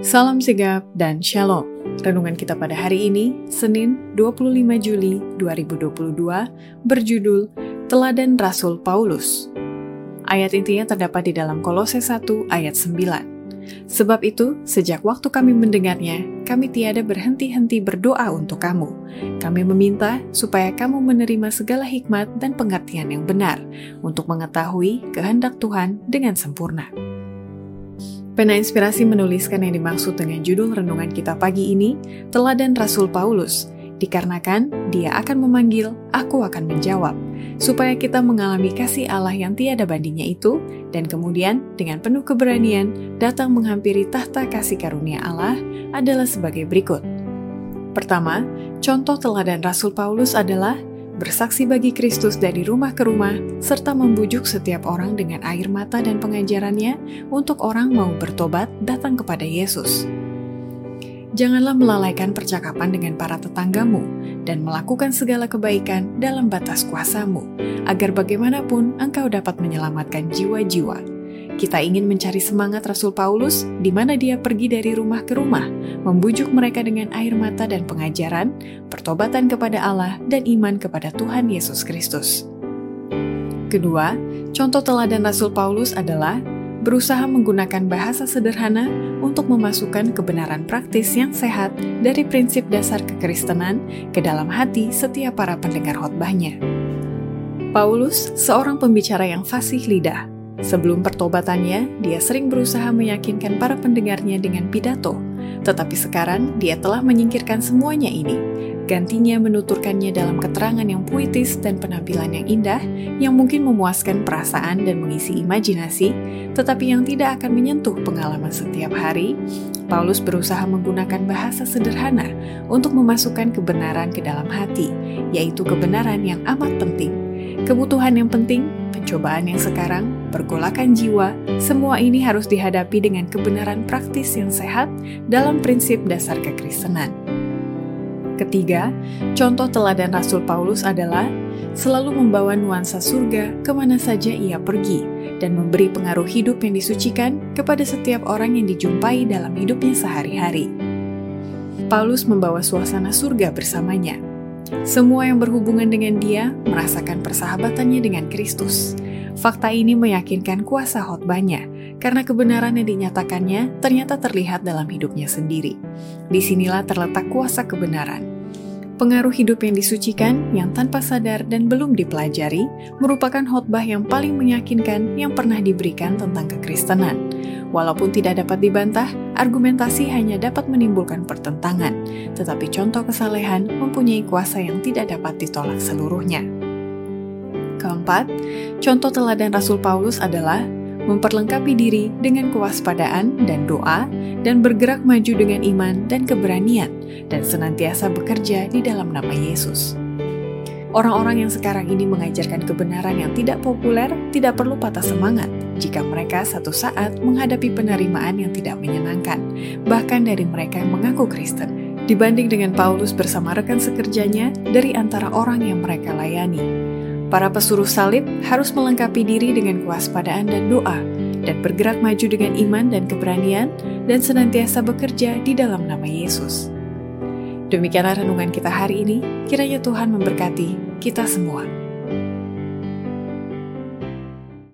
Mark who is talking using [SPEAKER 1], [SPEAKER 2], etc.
[SPEAKER 1] Salam sigap dan shalom. Renungan kita pada hari ini, Senin 25 Juli 2022, berjudul Teladan Rasul Paulus. Ayat intinya terdapat di dalam Kolose 1 ayat 9. Sebab itu, sejak waktu kami mendengarnya, kami tiada berhenti-henti berdoa untuk kamu. Kami meminta supaya kamu menerima segala hikmat dan pengertian yang benar untuk mengetahui kehendak Tuhan dengan sempurna. Pena Inspirasi menuliskan yang dimaksud dengan judul renungan kita pagi ini, Teladan Rasul Paulus, dikarenakan dia akan memanggil, aku akan menjawab, supaya kita mengalami kasih Allah yang tiada bandingnya itu, dan kemudian dengan penuh keberanian datang menghampiri tahta kasih karunia Allah adalah sebagai berikut. Pertama, contoh teladan Rasul Paulus adalah bersaksi bagi Kristus dari rumah ke rumah, serta membujuk setiap orang dengan air mata dan pengajarannya untuk orang mau bertobat datang kepada Yesus. Janganlah melalaikan percakapan dengan para tetanggamu dan melakukan segala kebaikan dalam batas kuasamu, agar bagaimanapun engkau dapat menyelamatkan jiwa-jiwa kita ingin mencari semangat Rasul Paulus di mana dia pergi dari rumah ke rumah, membujuk mereka dengan air mata dan pengajaran, pertobatan kepada Allah, dan iman kepada Tuhan Yesus Kristus. Kedua, contoh teladan Rasul Paulus adalah berusaha menggunakan bahasa sederhana untuk memasukkan kebenaran praktis yang sehat dari prinsip dasar kekristenan ke dalam hati setiap para pendengar khotbahnya. Paulus, seorang pembicara yang fasih lidah, Sebelum pertobatannya, dia sering berusaha meyakinkan para pendengarnya dengan pidato, tetapi sekarang dia telah menyingkirkan semuanya ini. Gantinya menuturkannya dalam keterangan yang puitis dan penampilan yang indah, yang mungkin memuaskan perasaan dan mengisi imajinasi, tetapi yang tidak akan menyentuh pengalaman setiap hari. Paulus berusaha menggunakan bahasa sederhana untuk memasukkan kebenaran ke dalam hati, yaitu kebenaran yang amat penting. Kebutuhan yang penting pencobaan yang sekarang, pergolakan jiwa, semua ini harus dihadapi dengan kebenaran praktis yang sehat dalam prinsip dasar kekristenan. Ketiga, contoh teladan Rasul Paulus adalah selalu membawa nuansa surga ke mana saja ia pergi dan memberi pengaruh hidup yang disucikan kepada setiap orang yang dijumpai dalam hidupnya sehari-hari. Paulus membawa suasana surga bersamanya – semua yang berhubungan dengan dia merasakan persahabatannya dengan Kristus. Fakta ini meyakinkan kuasa khotbahnya, karena kebenaran yang dinyatakannya ternyata terlihat dalam hidupnya sendiri. Di sinilah terletak kuasa kebenaran. Pengaruh hidup yang disucikan, yang tanpa sadar dan belum dipelajari, merupakan khotbah yang paling meyakinkan yang pernah diberikan tentang kekristenan. Walaupun tidak dapat dibantah, argumentasi hanya dapat menimbulkan pertentangan, tetapi contoh kesalehan mempunyai kuasa yang tidak dapat ditolak seluruhnya. Keempat, contoh teladan Rasul Paulus adalah memperlengkapi diri dengan kewaspadaan dan doa, dan bergerak maju dengan iman dan keberanian, dan senantiasa bekerja di dalam nama Yesus. Orang-orang yang sekarang ini mengajarkan kebenaran yang tidak populer tidak perlu patah semangat jika mereka satu saat menghadapi penerimaan yang tidak menyenangkan, bahkan dari mereka yang mengaku Kristen, dibanding dengan Paulus bersama rekan sekerjanya dari antara orang yang mereka layani. Para pesuruh salib harus melengkapi diri dengan kewaspadaan dan doa, dan bergerak maju dengan iman dan keberanian, dan senantiasa bekerja di dalam nama Yesus. Demikianlah renungan kita hari ini, kiranya Tuhan memberkati kita semua.